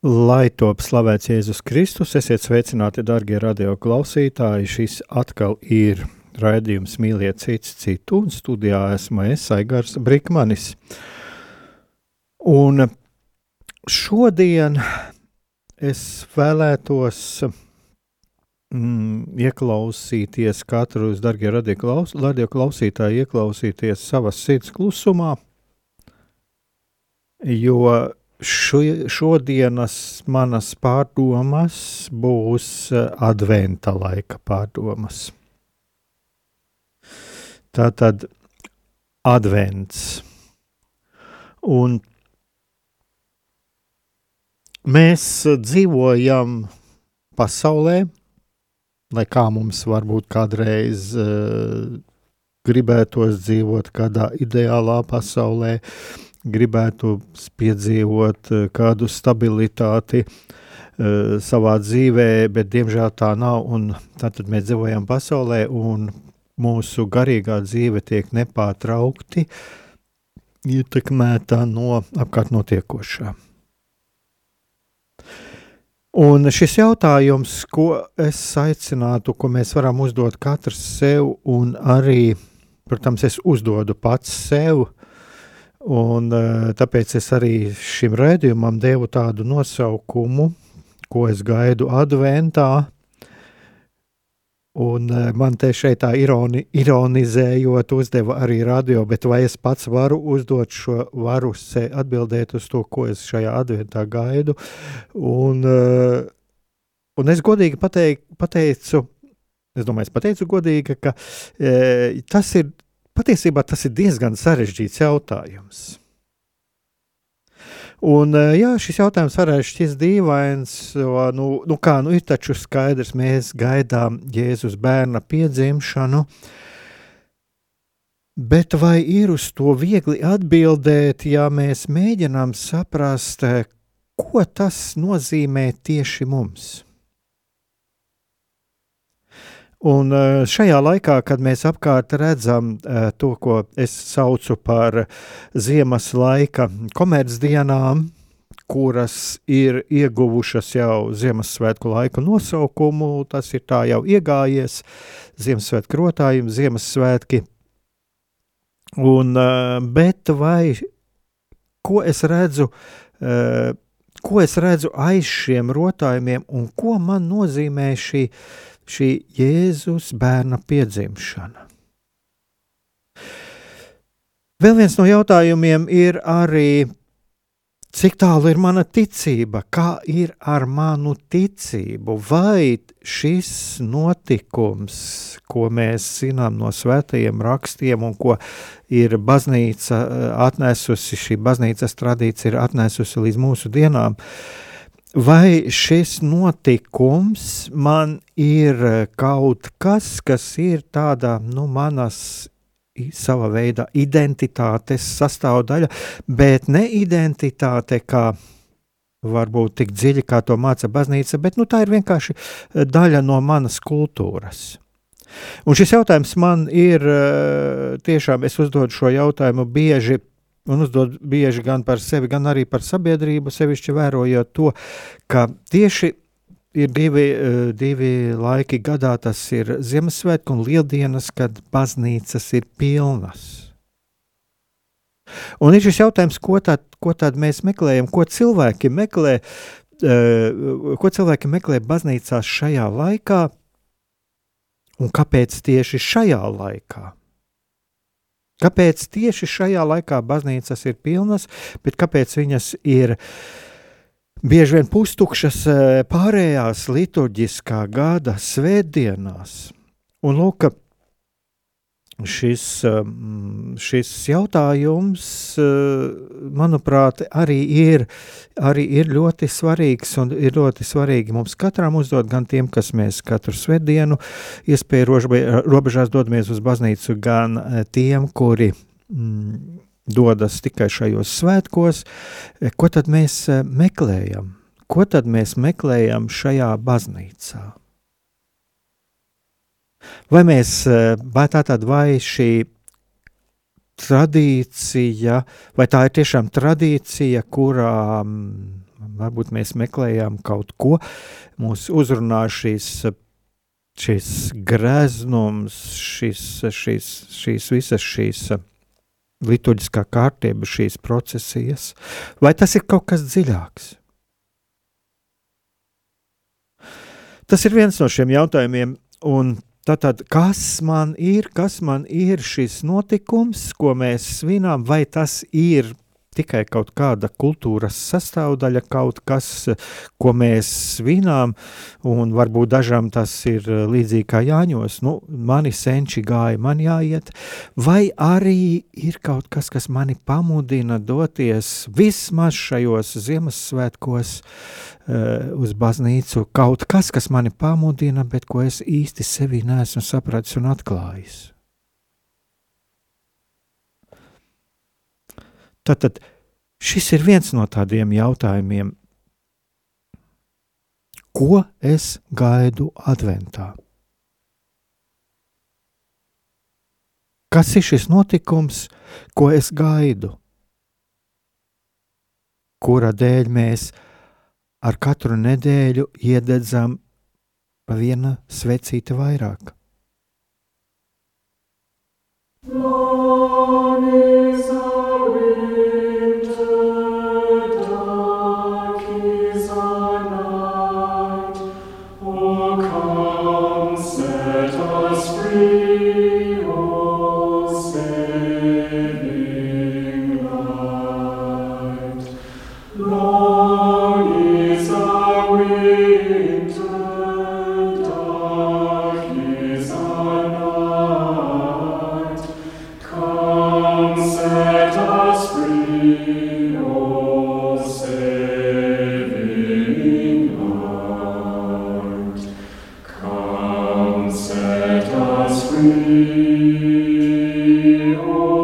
Lai top slavēts Jēzus Kristus, esiet sveicināti, darbie radio klausītāji. Šis atkal ir raidījums Mīliet cits citu, un studijā esmu es, Aigars Brikmanis. Un šodien es vēlētos mm, ieklausīties katru, darbie radio, klaus, radio klausītāji, ieklausīties savas sirds klusumā, jo Šo, šodienas manas pārdomas būs eh, adventa laika pārdomas. Tā tad advents. Un mēs dzīvojam pasaulē, lai kā mums varbūt kādreiz uh, gribētos dzīvot kādā ideālā pasaulē, uh, gribētu piedzīvot eh, kādu stabilitāti uh, savā dzīvē, bet diemžēl tā nav. Tad mēs dzīvojam pasaulē, un mūsu garīgā dzīve tiek nepārtraukti ietekmēta no apkārt notiekošā. Un šis jautājums, ko es aicinātu, ko mēs varam uzdot katrs sev, un arī, protams, es uzdodu pats sev, Un, eh, tāpēc es arī šim raidījumam devu tādu nosaukumu, ko es gaidu adventā. Un eh, man te šeit tā ironi, ironizējot, uzdeva arī radio, bet vai es pats varu uzdot šo, varu atbildēt uz to, ko es šajā adventā gaidu. Un, eh, un es godīgi pateik, pateicu, es domāju, es pateicu godīgi, ka e, tas ir Patiesībā tas ir diezgan sarežģīts jautājums. Un, eh, jā, šis jautājums varētu šķist dīvains. Nu, nu kā, nu ir taču skaidrs, mēs gaidām Jēzus bērna piedzimšanu. Bet vai ir uz to viegli atbildēt, ja mēs mēģinām saprast, eh, ko tas nozīmē tieši mums? Un eh, šajā laikā, kad mēs apkārt redzam eh, to, ko es saucu par ziemas laika komercdienām, kuras ir ieguvušas jau Ziemassvētku laiku nosaukumu, tas ir tā jau iegājies, Ziemassvētku rotājumi, Ziemassvētki. Un, eh, bet vai ko es redzu, ko es redzu aiz šiem rotājumiem un ko man nozīmē šī šī Jēzus bērna piedzimšana. Vēl viens no jautājumiem ir arī, cik tālu ir mana ticība, kā ir ar manu ticību, vai šis notikums, ko mēs zinām no svētajiem rakstiem un ko ir baznīca eh, atnesusi, šī baznīcas tradīcija ir atnesusi līdz mūsu dienām, uh, Vai šis notikums man ir kaut kas, kas ir tāda nu, manas sava veida identitātes sastāvdaļa, bet ne identitāte kā varbūt tik dziļi, kā to māca baznīca, bet nu, tā ir vienkārši daļa no manas kultūras. Un šis jautājums man ir tiešām, es uzdodu šo jautājumu bieži un uzdod bieži gan par sevi, gan arī par sabiedrību, sevišķi vērojot to, ka tieši ir divi, eh, divi laiki gadā, tas ir Ziemassvētku un Lieldienas, kad baznīcas ir pilnas. Un ir šis jautājums, ko tad, ko tad mēs meklējam, ko cilvēki meklē, ko cilvēki meklē baznīcās šajā laikā, un kāpēc tieši šajā laikā? Kāpēc tieši šajā laikā baznīcas ir pilnas, bet kāpēc viņas ir bieži vien pustukšas pārējās liturģiskā gada svētdienās? Un lūk, šis, um, šis jautājums, uh, manuprāt, arī ir, arī ir ļoti svarīgs un ir ļoti svarīgi mums katram uzdot, gan tiem, kas mēs katru svētdienu iespēju robežās dodamies uz baznīcu, gan uh, tiem, kuri mm, dodas tikai šajos svētkos. Ko tad mēs uh, meklējam? Ko tad mēs meklējam šajā baznīcā? Vai mēs, eh, vai tā tad vai šī tradīcija, vai tā ir tiešām tradīcija, kurā mm, varbūt mēs meklējam kaut ko, mūs uzrunā šīs, šis greznums, šis, šis, šīs visas šīs liturģiskā kārtība, šīs procesijas, vai tas ir kaut kas dziļāks? Tas ir viens no šiem jautājumiem, un Tātad, kas man ir, kas man ir šis notikums, ko mēs svinām, vai tas ir tikai kaut kāda kultūras sastāvdaļa, kaut kas, ko mēs svinām, un varbūt dažām tas ir līdzīgi kā Jāņos, nu, mani senči gāja, man jāiet, vai arī ir kaut kas, kas mani pamudina doties vismaz šajos Ziemassvētkos uh, uz baznīcu, kaut kas, kas mani pamudina, bet ko es īsti sevi neesmu sapratis un atklājis. Tātad šis ir viens no tādiem jautājumiem, ko es gaidu adventā. Kas ir šis notikums, ko es gaidu? Kura dēļ mēs ar katru nedēļu iededzam pa viena svecīta vairāk? Lord, Deo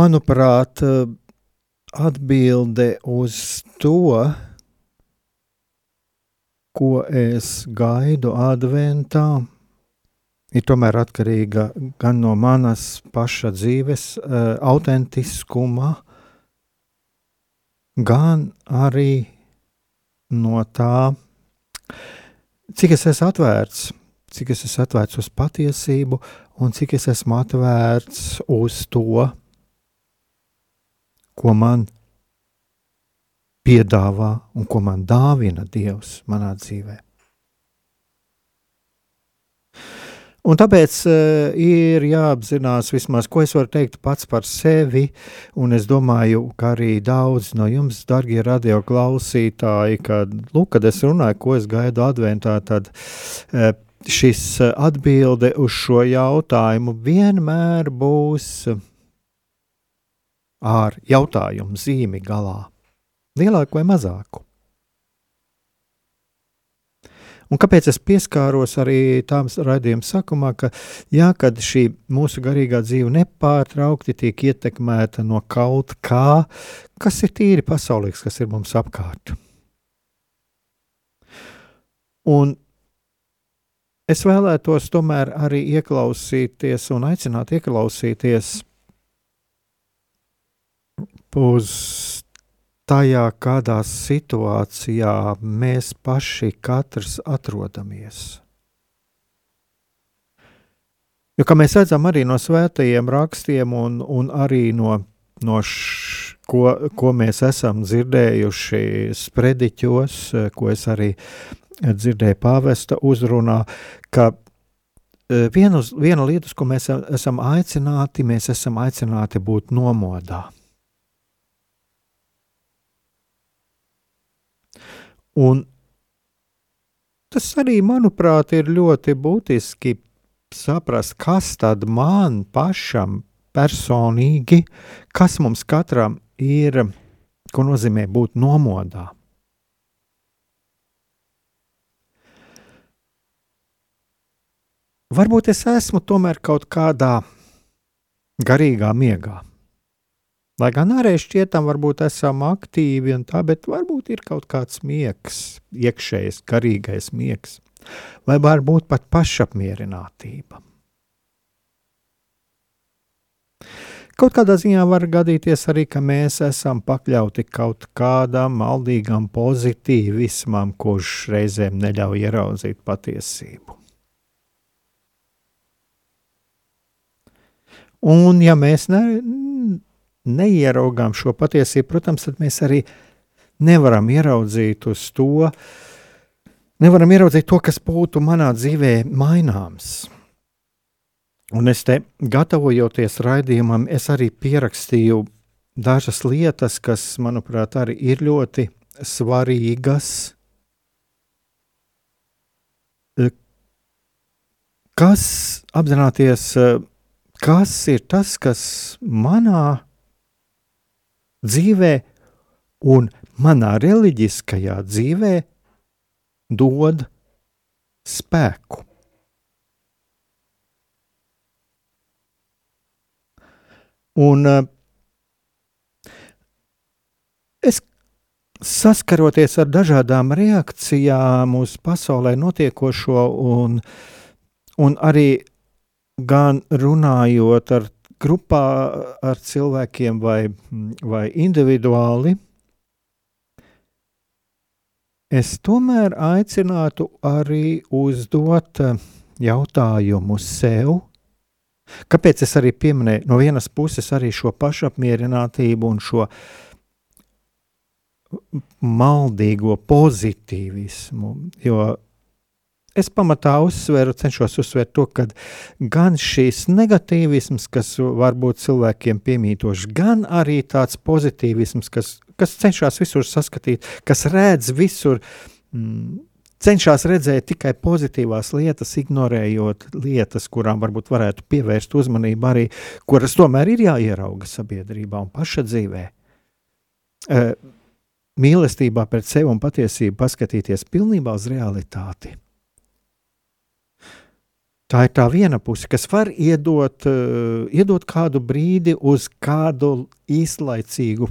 manuprāt, atbilde uz to, ko es gaidu adventā, ir tomēr atkarīga gan no manas paša dzīves uh, autentiskuma, gan arī no tā, cik es esmu atvērts, cik es esmu atvērts uz patiesību un cik es esmu atvērts uz to, ko man piedāvā un ko man dāvina Dievs manā dzīvēm. Un tāpēc uh, ir jāapzinās, vismaz, ko es varu teikt pats par sevi. Un es domāju, ka arī daudz no jums, darbie radioklausītāji, kad, lūk, kad es runāju, ko es gaidu adventā, tad uh, šis atbilde uz šo jautājumu vienmēr būs ar jautājumu zīmi galā. Lielāku vai mazāku? Un kāpēc es pieskāros arī tām raidījuma sākumā, ka jā, kad šī mūsu garīgā dzīve nepārtraukti tiek ietekmēta no kaut kā, kas ir tīri pasaulīgs, kas ir mums apkārt. Un es vēlētos tomēr arī ieklausīties un aicināt ieklausīties uz tajā, kādā situācijā mēs paši katrs atrodamies. Jo, kā mēs redzam arī no svētajiem rakstiem un, un arī no, no š, ko, ko mēs esam dzirdējuši sprediķos, ko es arī dzirdēju pāvesta uzrunā, ka e, vienu, viena lieta, ko mēs esam aicināti, mēs esam aicināti būt nomodā. Un tas arī, manuprāt, ir ļoti būtiski saprast, kas tad man pašam personīgi, kas mums katram ir, ko nozīmē būt nomodā. Varbūt es esmu tomēr kaut kādā garīgā miegā. Lai gan arī šķietam, varbūt esam aktīvi un tā, bet varbūt ir kaut kāds miegs, iekšējs, garīgais miegs, vai varbūt pat pašapmierinātība. Kaut kādā ziņā var gadīties arī, ka mēs esam pakļauti kaut kādam maldīgam pozitīvismam, kurš reizēm neļauj ieraudzīt patiesību. Un ja mēs ne, neieraugām šo patiesību, protams, tad mēs arī nevaram ieraudzīt uz to, nevaram ieraudzīt to, kas būtu manā dzīvē maināms. Un es te gatavojoties raidījumam, es arī pierakstīju dažas lietas, kas, manuprāt, arī ir ļoti svarīgas. Kas apzināties, kas ir tas, kas manā dzīvē un manā reliģiskajā dzīvē dod spēku. Un uh, es saskaroties ar dažādām reakcijām uz pasaulē notiekošo, un, un arī gan runājot ar grupā ar cilvēkiem vai, vai individuāli, es tomēr aicinātu arī uzdot eh, jautājumu sev. Kāpēc es arī pieminēju no vienas puses arī šo pašapmierinātību un šo maldīgo pozitīvismu, jo es pamatā uzsveru, cenšos uzsvērt to, ka gan šīs negatīvisms, kas varbūt cilvēkiem piemītošs, gan arī tāds pozitīvisms, kas, kas cenšas visur saskatīt, kas redz visur. Mm, cenšas redzēt tikai pozitīvās lietas, ignorējot lietas, kurām varbūt varētu pievērst uzmanību, arī kuras tomēr ir jāierauga sabiedrībā un paša dzīvē. Uh, mīlestībā pret sevi un patiesību paskatīties pilnībā uz realitāti. Tā ir tā viena puse, kas var iedot, uh, iedot kādu brīdi uz kādu īslaicīgu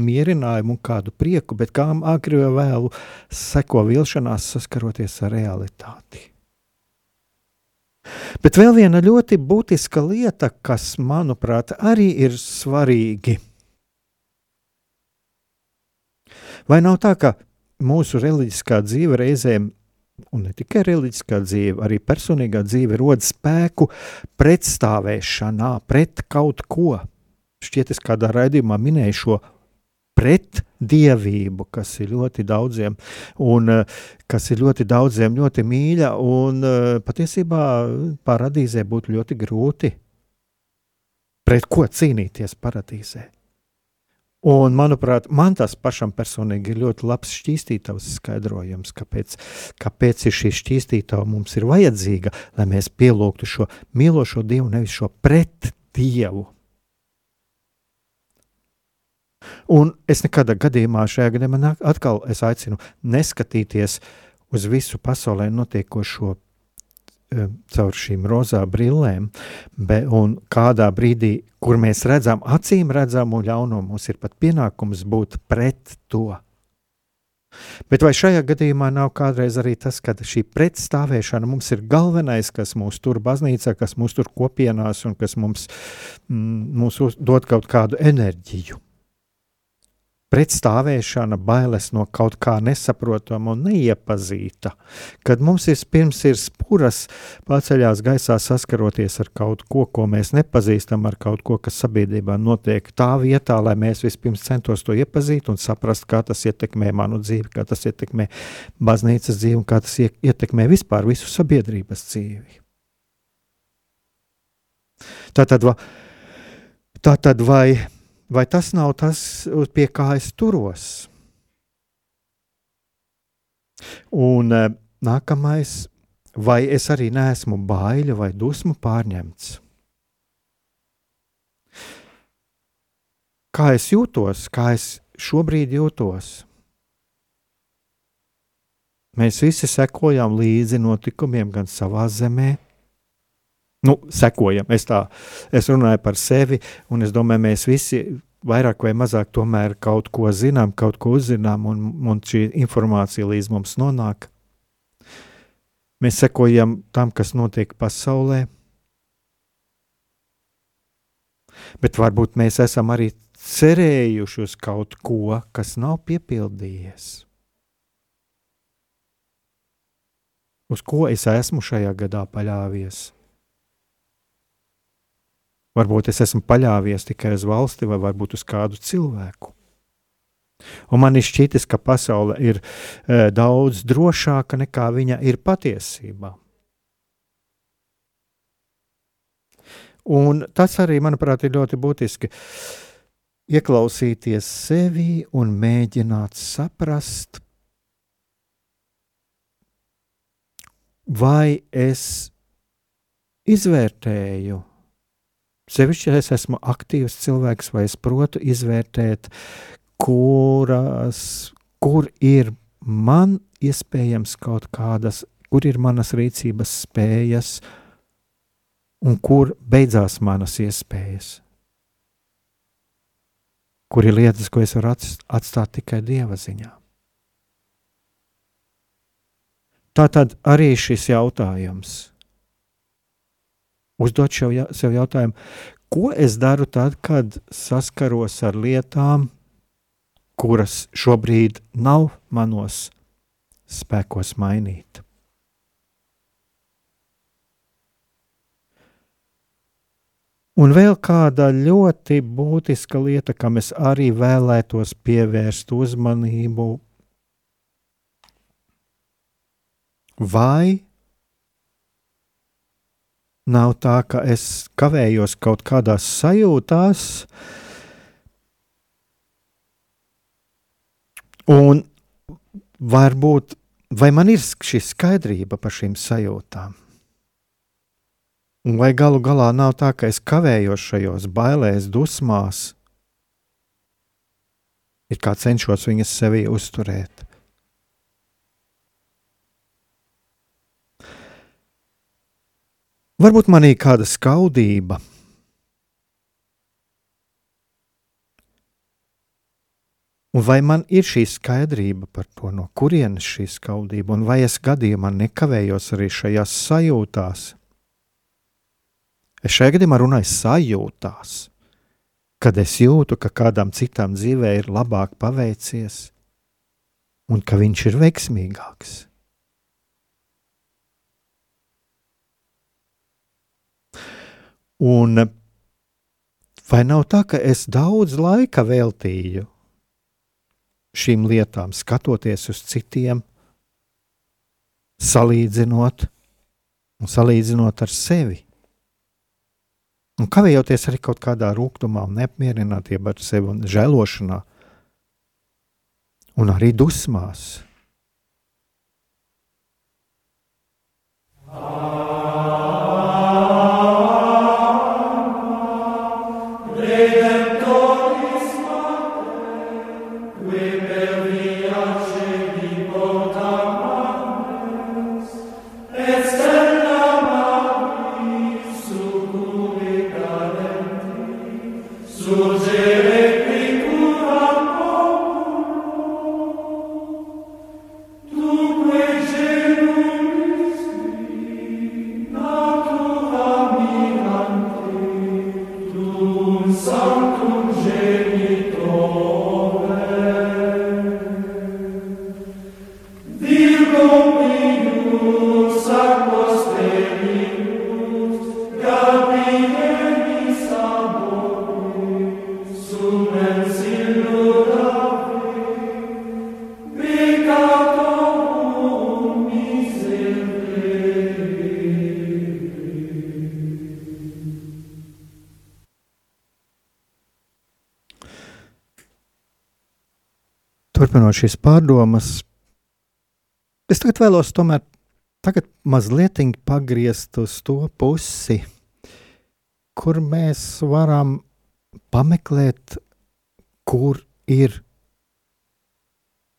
mierinājumu un kādu prieku, bet kā agri vai vēlu seko vilšanās saskaroties ar realitāti. Bet vēl viena ļoti būtiska lieta, kas, manuprāt, arī ir svarīgi. Vai nav tā, ka mūsu reliģiskā dzīve reizēm un ne tikai reliģiskā dzīve, arī personīgā dzīve rod spēku pretstāvēšanā pret kaut ko. Šķiet, es kādā raidījumā minēju šo pretdievību, kas ir ļoti daudziem, un eh, kas ir ļoti daudziem ļoti mīļa, un eh, patiesībā paradīzē būtu ļoti grūti pret ko cīnīties paradīzē. Un, manuprāt, man tas pašam personīgi ir ļoti labs šķīstītavs skaidrojums, kāpēc, kāpēc šī šķīstītava mums ir vajadzīga, lai mēs pielūgtu šo mīlošo Dievu, nevis šo pretdievu. Un es nekādā gadījumā šajā gadījumā atkal aicinu neskatīties uz visu pasaulē notiekošo caur šīm rozā brillēm, be, un kādā brīdī, kur mēs redzam acīm redzamu ļaunumu, mums ir pat pienākums būt pret to. Bet vai šajā gadījumā nav kādreiz arī tas, ka šī pretstāvēšana mums ir galvenais, kas mūs tur baznīcā, kas mūs tur kopienās un kas mums, mm, mums dod kaut kādu enerģiju? Pretstāvēšana, bailes no kaut kā nesaprotama un neiepazīta, kad mums vispirms ir spuras paceļās gaisā saskaroties ar kaut ko, ko mēs nepazīstam, ar kaut ko, kas sabiedrībā notiek tā vietā, lai mēs vispirms centos to iepazīt un saprast, kā tas ietekmē manu dzīvi, kā tas ietekmē baznīcas dzīvi un kā tas ietekmē vispār visu sabiedrības dzīvi. Tātad, tātad vai Vai tas nav tas, pie kā es turos? Un eh, nākamais, vai es arī neesmu baiļu vai dusmu pārņemts? Kā es jūtos, kā es šobrīd jūtos? Mēs visi sekojam līdzi notikumiem gan savā zemē, nu, sekojam. Es, tā, es runāju par sevi, un es domāju, mēs visi vairāk vai mazāk tomēr kaut ko zinām, kaut ko uzzinām, un, un šī informācija līdz mums nonāk. Mēs sekojam tam, kas notiek pasaulē, bet varbūt mēs esam arī cerējuši uz kaut ko, kas nav piepildījies. Uz ko es esmu šajā gadā paļāvies? Varbūt es esmu paļāvies tikai uz valsti vai varbūt uz kādu cilvēku. Un man šķitis, ka pasaule ir e, daudz drošāka nekā viņa ir patiesībā. Un tas arī, manuprāt, ir ļoti būtiski. Ieklausīties sevi un mēģināt saprast, vai es izvērtēju Sevišķi, ja es esmu aktīvs cilvēks, vai es protu izvērtēt, kuras, kur ir man iespējams kaut kādas, kur ir manas rīcības spējas un kur beidzās manas iespējas. Kur ir lietas, ko es varu atstāt tikai dieva ziņā. Tā tad arī šis jautājums uzdot sev, sev jautājumu, ko es daru tad, kad saskaros ar lietām, kuras šobrīd nav manos spēkos mainīt. Un vēl kāda ļoti būtiska lieta, kam es arī vēlētos pievērst uzmanību, vai Nav tā, ka es kavējos kaut kādās sajūtās, un varbūt vai man ir šī skaidrība par šīm sajūtām. Un vai galu galā nav tā, ka es kavējos šajos bailēs, dusmās, ir kā cenšos viņas sevī uzturēt. Varbūt manī kāda skaudība. Un vai man ir šī skaidrība par to, no kurienes šī skaudība, un vai es gadījumā nekavējos arī šajās sajūtās? Es šajā gadījumā runāju sajūtās, kad es jūtu, ka kādam citam dzīvē ir labāk paveicies, un ka viņš ir veiksmīgāks. Un vai nav tā, ka es daudz laika veltīju šīm lietām, skatoties uz citiem, salīdzinot un salīdzinot ar sevi? Un kavējoties arī kaut kādā rūkumā, neapmierinātībā ar sevi un žēlošanā, un arī dusmās. Turpinot šīs pārdomas, es tagad vēlos tomēr tagad mazliet pagriezt uz to pusi, kur mēs varam pameklēt, kur ir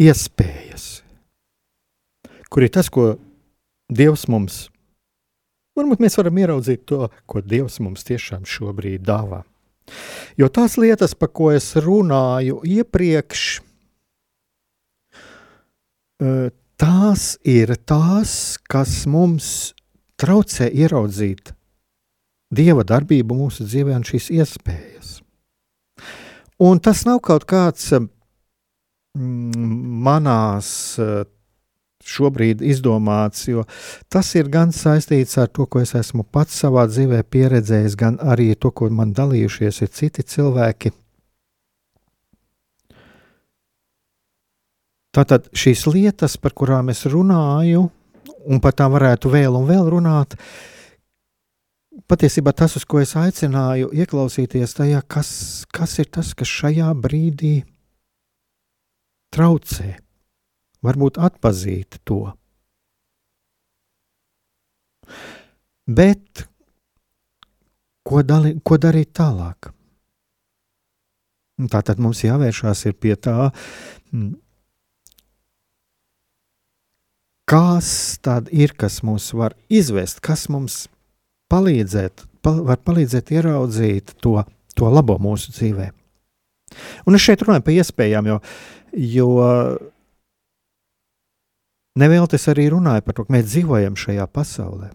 iespējas, kur ir tas, ko Dievs mums, varbūt mēs varam ieraudzīt to, ko Dievs mums tiešām šobrīd dāvā. Jo tās lietas, par ko es runāju iepriekš, tās ir tās, kas mums traucē ieraudzīt dieva darbību mūsu dzīvē un šīs iespējas. Un tas nav kaut kāds manās šobrīd izdomāts, jo tas ir gan saistīts ar to, ko es esmu pats savā dzīvē pieredzējis, gan arī to, ko man dalījušies ir citi cilvēki. Tātad šīs lietas, par kurām es runāju, un par tām varētu vēl un vēl runāt, patiesībā tas, uz ko es aicināju, ieklausīties tajā, kas, kas ir tas, kas šajā brīdī traucē, varbūt atpazīt to. Bet ko, dali, ko darīt tālāk? Tā tad mums jāvēršās pie tā, kas tad ir, kas mūs var izvest, kas mums palīdzēt, pal var palīdzēt ieraudzīt to, to labo mūsu dzīvē. Un es šeit runāju par iespējām, jo, jo nevēlties arī runāju par to, ka mēs dzīvojam šajā pasaulē.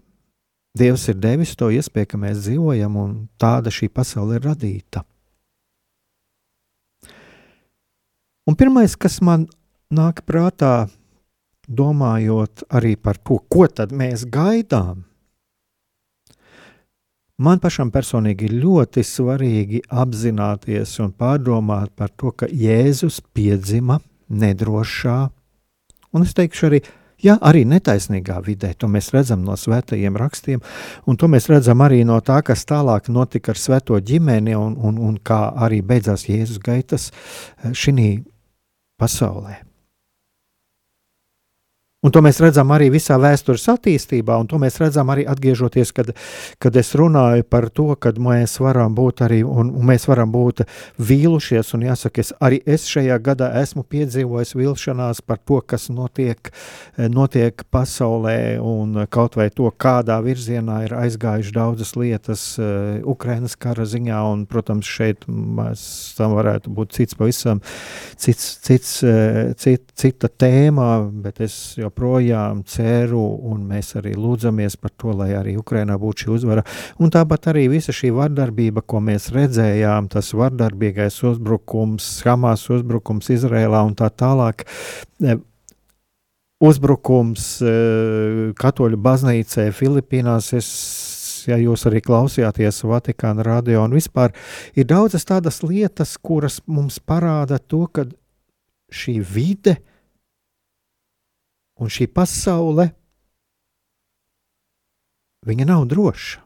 Dievs ir devis to iespēju, ka mēs dzīvojam, un tāda šī pasaule ir radīta. Un pirmais, kas man nāk prātā, domājot arī par to, ko tad mēs gaidām, man pašam personīgi ļoti svarīgi apzināties un pārdomāt par to, ka Jēzus piedzima nedrošā, un es teikšu arī, jā, arī netaisnīgā vidē. To mēs redzam no svētajiem rakstiem, un to mēs redzam arī no tā, kas tālāk notika ar svēto ģimeni un, un, un kā arī beidzās Jēzus gaitas eh, šī pasaulē. Un to mēs redzam arī visā vēstures attīstībā, un to mēs redzam arī atgriežoties, kad, kad es runāju par to, ka mēs varam būt arī, un, un mēs varam būt vīlušies, un jāsaka, es arī es šajā gadā esmu piedzīvojis vilšanās par to, kas notiek, notiek pasaulē, un kaut vai to, kādā virzienā ir aizgājuši daudzas lietas uh, Ukrainas kara ziņā, un, protams, šeit mēs tam varētu būt cits pavisam, cits, cits, uh, cit, cita tēma, bet es jau joprojām ceru, un mēs arī lūdzamies par to, lai arī Ukrainā būtu šī uzvara. Un tāpat arī visa šī vardarbība, ko mēs redzējām, tas vardarbīgais uzbrukums, Hamas uzbrukums Izrēlā un tā tālāk. E, uzbrukums e, katoļu baznīcai Filipīnās. Es ja jūs arī klausījāties Vatikāna radio, un vispār ir daudzas tādas lietas, kuras mums parāda to, ka šī vide Un šī pasaule, viņa nav droša.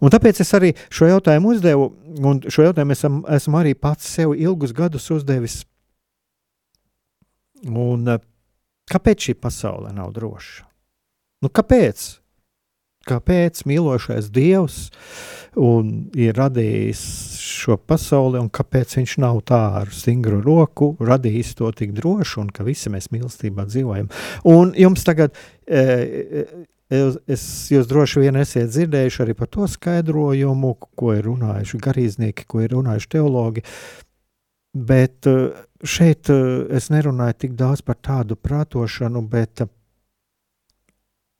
Un tāpēc es arī šo jautājumu uzdevu, un šo jautājumu esam, esmu arī pats sev ilgus gadus uzdevis. Un, eh, kāpēc šī pasaule nav droša? Nu, kāpēc? Kāpēc mīlošais Dievs ir radījis šo pasauli un kāpēc viņš nav tā ar stingru roku radījis to tik droši un ka visi mēs mīlestībā dzīvojam. Un jums tagad, e, e, es, jūs droši vien esat dzirdējuši arī par to skaidrojumu, ko ir runājuši garīdznieki, ko ir runājuši teologi. Bet e, šeit es nerunāju tik daudz par tādu prātošanu, bet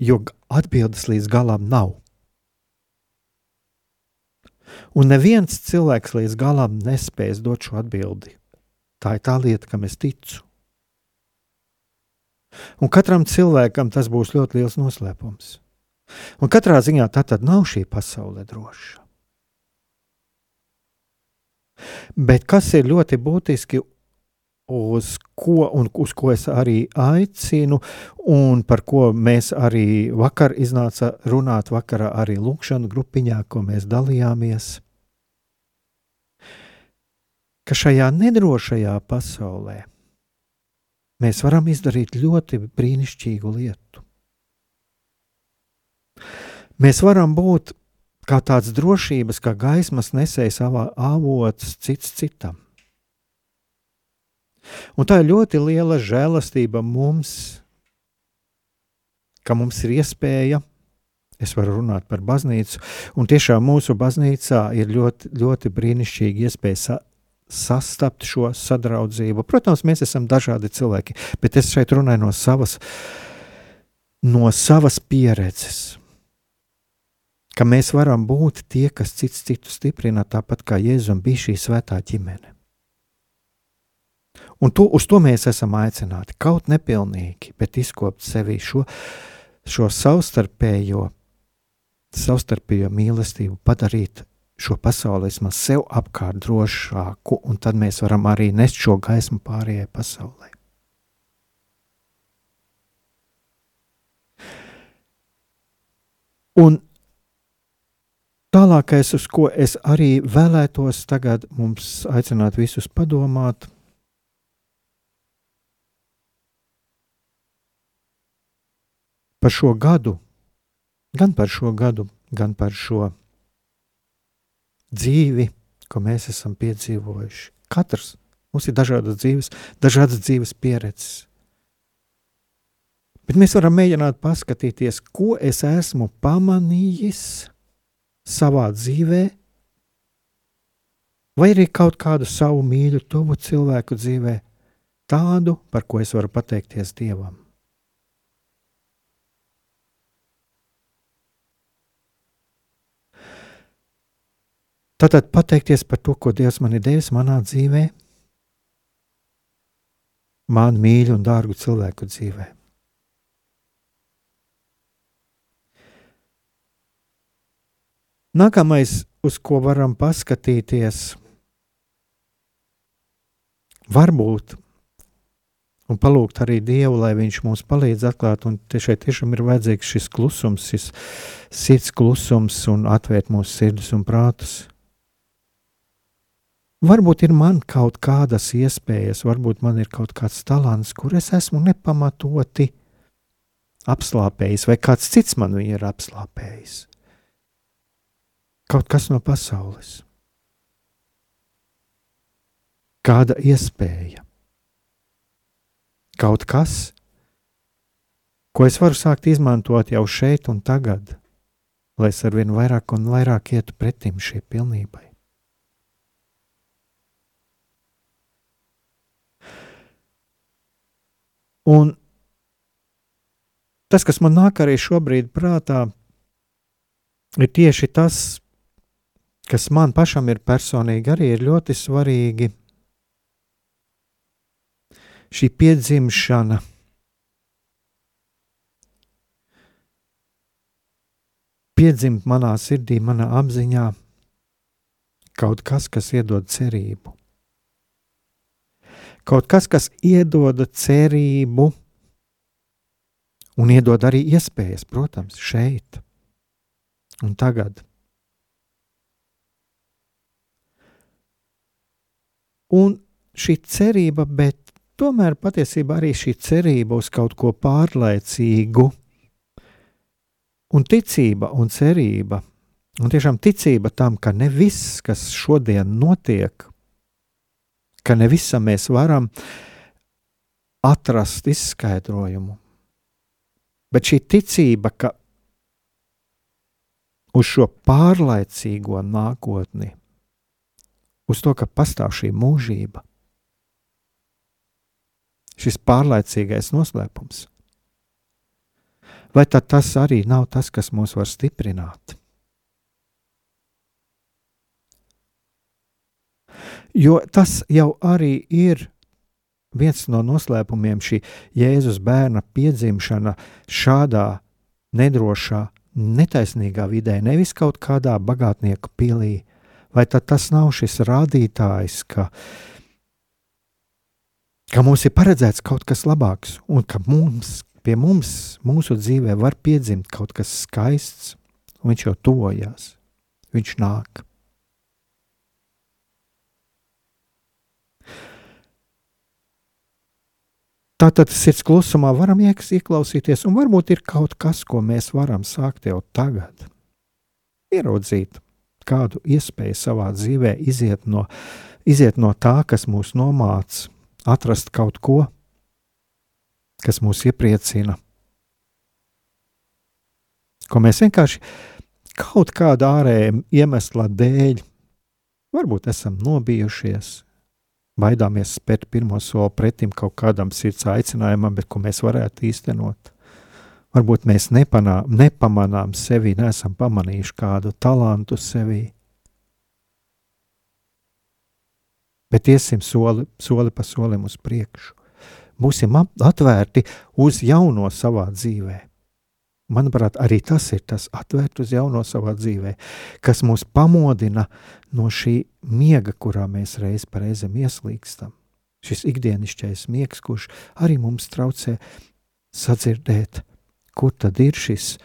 jo atbildes līdz galam nav. Un neviens cilvēks līdz galam nespēs dot šo atbildi. Tā ir tā lieta, kam es ticu. Un katram cilvēkam tas būs ļoti liels noslēpums. Un katrā ziņā tā tad nav šī pasaule droša. Bet kas ir ļoti būtiski uz ko, un uz ko es arī aicinu, un par ko mēs arī vakar iznāca runāt, vakarā arī lūkšanu grupiņā, ko mēs dalījāmies. Ka šajā nedrošajā pasaulē mēs varam izdarīt ļoti brīnišķīgu lietu. Mēs varam būt kā tāds drošības, kā gaismas nesējs avots cits citam. Un tā ir ļoti liela žēlastība mums, ka mums ir iespēja. Es varu runāt par baznīcu, un tiešām mūsu baznīcā ir ļoti, ļoti brīnišķīgi iespēja sa sastapt šo sadraudzību. Protams, mēs esam dažādi cilvēki, bet es šeit runāju no savas, no savas pieredzes. Ka mēs varam būt tie, kas cits citu stiprina, tāpat kā Jēzum bija šī svētā ģimene. Un to, uz to mēs esam aicināti. Kaut nepilnīgi, bet izkopt sevī šo, šo savstarpējo, savstarpējo mīlestību, padarīt šo pasauli vismaz sev apkārt drošāku, un tad mēs varam arī nest šo gaismu pārējai pasaulē. Un tālākais, uz ko es arī vēlētos tagad mums aicināt visus padomāt, par šo gadu, gan par šo gadu, gan par šo dzīvi, ko mēs esam piedzīvojuši. Katrs mums ir dažādas dzīves, dažādas dzīves pieredzes. Bet mēs varam mēģināt paskatīties, ko es esmu pamanījis savā dzīvē, vai arī kaut kādu savu mīļu, tuvu cilvēku dzīvē, tādu, par ko es varu pateikties Dievam. Tātad pateikties par to, ko Dievs man ir devis manā dzīvē, man mīļu un dārgu cilvēku dzīvē. Nākamais, uz ko varam paskatīties, varbūt un palūgt arī Dievu, lai Viņš mums palīdz atklāt, un šeit tiešām ir vajadzīgs šis klusums, šis sirds klusums un atvērt mūsu sirdis un prātus. Varbūt ir man kaut kādas iespējas, varbūt man ir kaut kāds talants, kur es esmu nepamatoti apslāpējis, vai kāds cits man ir apslāpējis. Kaut kas no pasaules. Kāda iespēja? Kaut kas, ko es varu sākt izmantot jau šeit un tagad, lai es ar vien vairāk un vairāk ietu pretim šai pilnībai. Un tas, kas man nāk arī šobrīd prātā, ir tieši tas, kas man pašam ir personīgi arī ir ļoti svarīgi. Šī piedzimšana, piedzimt manā sirdī, manā apziņā, kaut kas, kas iedod cerību kaut kas, kas iedod cerību un iedod arī iespējas, protams, šeit un tagad. Un šī cerība, bet tomēr patiesībā arī šī cerība uz kaut ko pārlaicīgu, un ticība un cerība, un tiešām ticība tam, ka ne viss, kas šodien notiek, ka ne visam mēs varam atrast izskaidrojumu. Bet šī ticība, ka uz šo pārlaicīgo nākotni, uz to, ka pastāv šī mūžība, šis pārlaicīgais noslēpums, vai tad tas arī nav tas, kas mūs var stiprināt? Jo tas jau arī ir viens no noslēpumiem, šī Jēzus bērna piedzimšana šādā nedrošā, netaisnīgā vidē, nevis kaut kādā bagātnieku pilī. Vai tas nav šis rādītājs, ka, ka mums ir paredzēts kaut kas labāks, un ka mums, pie mums, mūsu dzīvē, var piedzimt kaut kas skaists, un viņš jau tuvojas, viņš nāk. Tātad sirds klusumā varam ieklausīties, un varbūt ir kaut kas, ko mēs varam sākt jau tagad. Ieraudzīt kādu iespēju savā dzīvē, iziet no, iziet no tā, kas mūs nomāca, atrast kaut ko, kas mūs iepriecina, ko mēs vienkārši kaut kāda ārēja iemesla dēļ, varbūt esam nobijušies, baidāmies spērt pirmo soli pretim kaut kādam sirds aicinājumam, bet ko mēs varētu īstenot. Varbūt mēs nepanā, nepamanām sevi, neesam pamanījuši kādu talantu sevī. Bet iesim soli, soli pa solim uz priekšu. Būsim atvērti uz jauno savā dzīvēm Manuprāt, arī tas ir tas atvērt uz jauno savā dzīvē, kas mūs pamodina no šī miega, kurā mēs reiz par reizēm ieslīgstam. Šis ikdienišķais miegs, kurš arī mums traucē sadzirdēt, kur tad ir šis,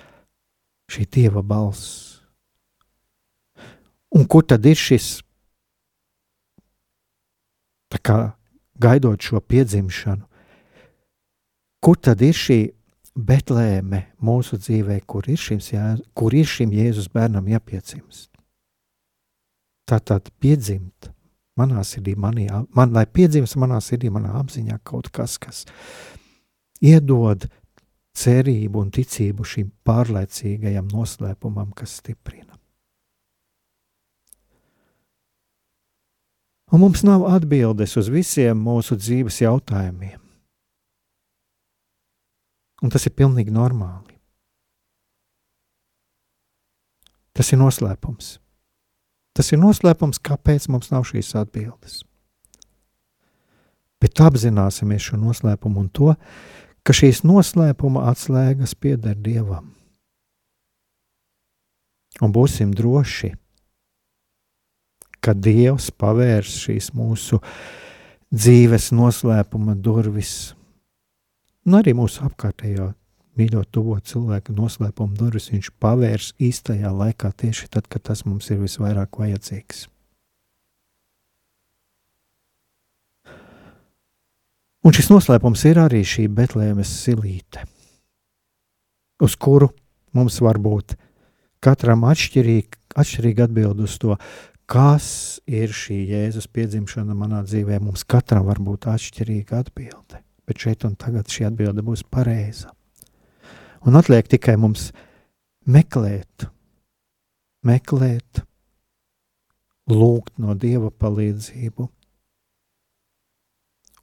šī dieva balss. Un kur tad ir šis, tā kā gaidot šo piedzimšanu, kur tad ir šī Betlēme mūsu dzīvē, kur ir, Jēzus, kur ir šim Jēzus bērnam jāpiedzimst. Tātad piedzimt manā sirdī, manī, man, lai piedzimst manā sirdī, manā apziņā kaut kas, kas iedod cerību un ticību šim pārlaicīgajam noslēpumam, kas stiprina. Un mums nav atbildes uz visiem mūsu dzīves jautājumiem. Un tas ir pilnīgi normāli. Tas ir noslēpums. Tas ir noslēpums, kāpēc mums nav šīs atbildes. Bet apzināsimies šo noslēpumu un to, ka šīs noslēpuma atslēgas pieder Dievam. Un būsim droši, ka Dievs pavērs šīs mūsu dzīves noslēpuma durvis un arī mūsu apkārtējo mīļo tuvo cilvēku noslēpumu durvis viņš pavērs īstajā laikā tieši tad, kad tas mums ir visvairāk vajadzīgs. Un šis noslēpums ir arī šī Betlēmes silīte, uz kuru mums var būt katram atšķirīgi, atšķirīgi atbild uz to, kas ir šī Jēzus piedzimšana manā dzīvē. Mums katram var būt atšķirīga atbilde bet šeit un tagad šī atbilde būs pareiza. Un atliek tikai mums meklēt, meklēt, lūgt no Dieva palīdzību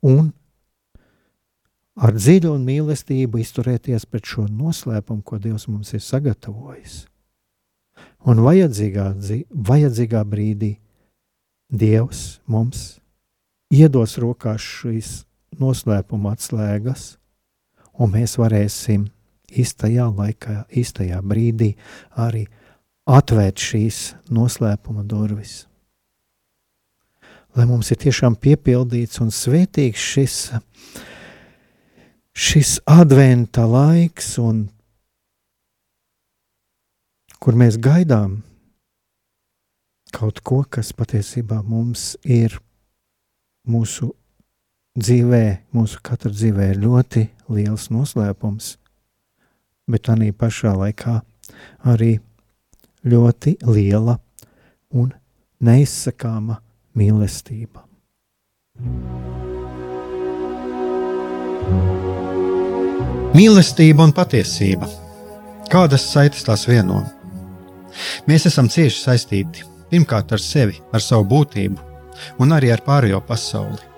un ar dziļu un mīlestību izturēties pret šo noslēpumu, ko Dievs mums ir sagatavojis. Un vajadzīgā, vajadzīgā brīdī Dievs mums iedos rokās šīs noslēpuma atslēgas, un mēs varēsim īstajā laikā, īstajā brīdī arī atvērt šīs noslēpuma durvis. Lai mums ir tiešām piepildīts un svētīgs šis šis adventa laiks, un, kur mēs gaidām kaut ko, kas patiesībā mums ir mūsu dzīvē, mūsu katra dzīvē ir ļoti liels noslēpums, bet tā pašā laikā arī ļoti liela un neizsakāma mīlestība. Mīlestība un patiesība. Kādas saites tās vieno? Mēs esam cieši saistīti pirmkārt ar sevi, ar savu būtību, un arī ar pārējo pasauli,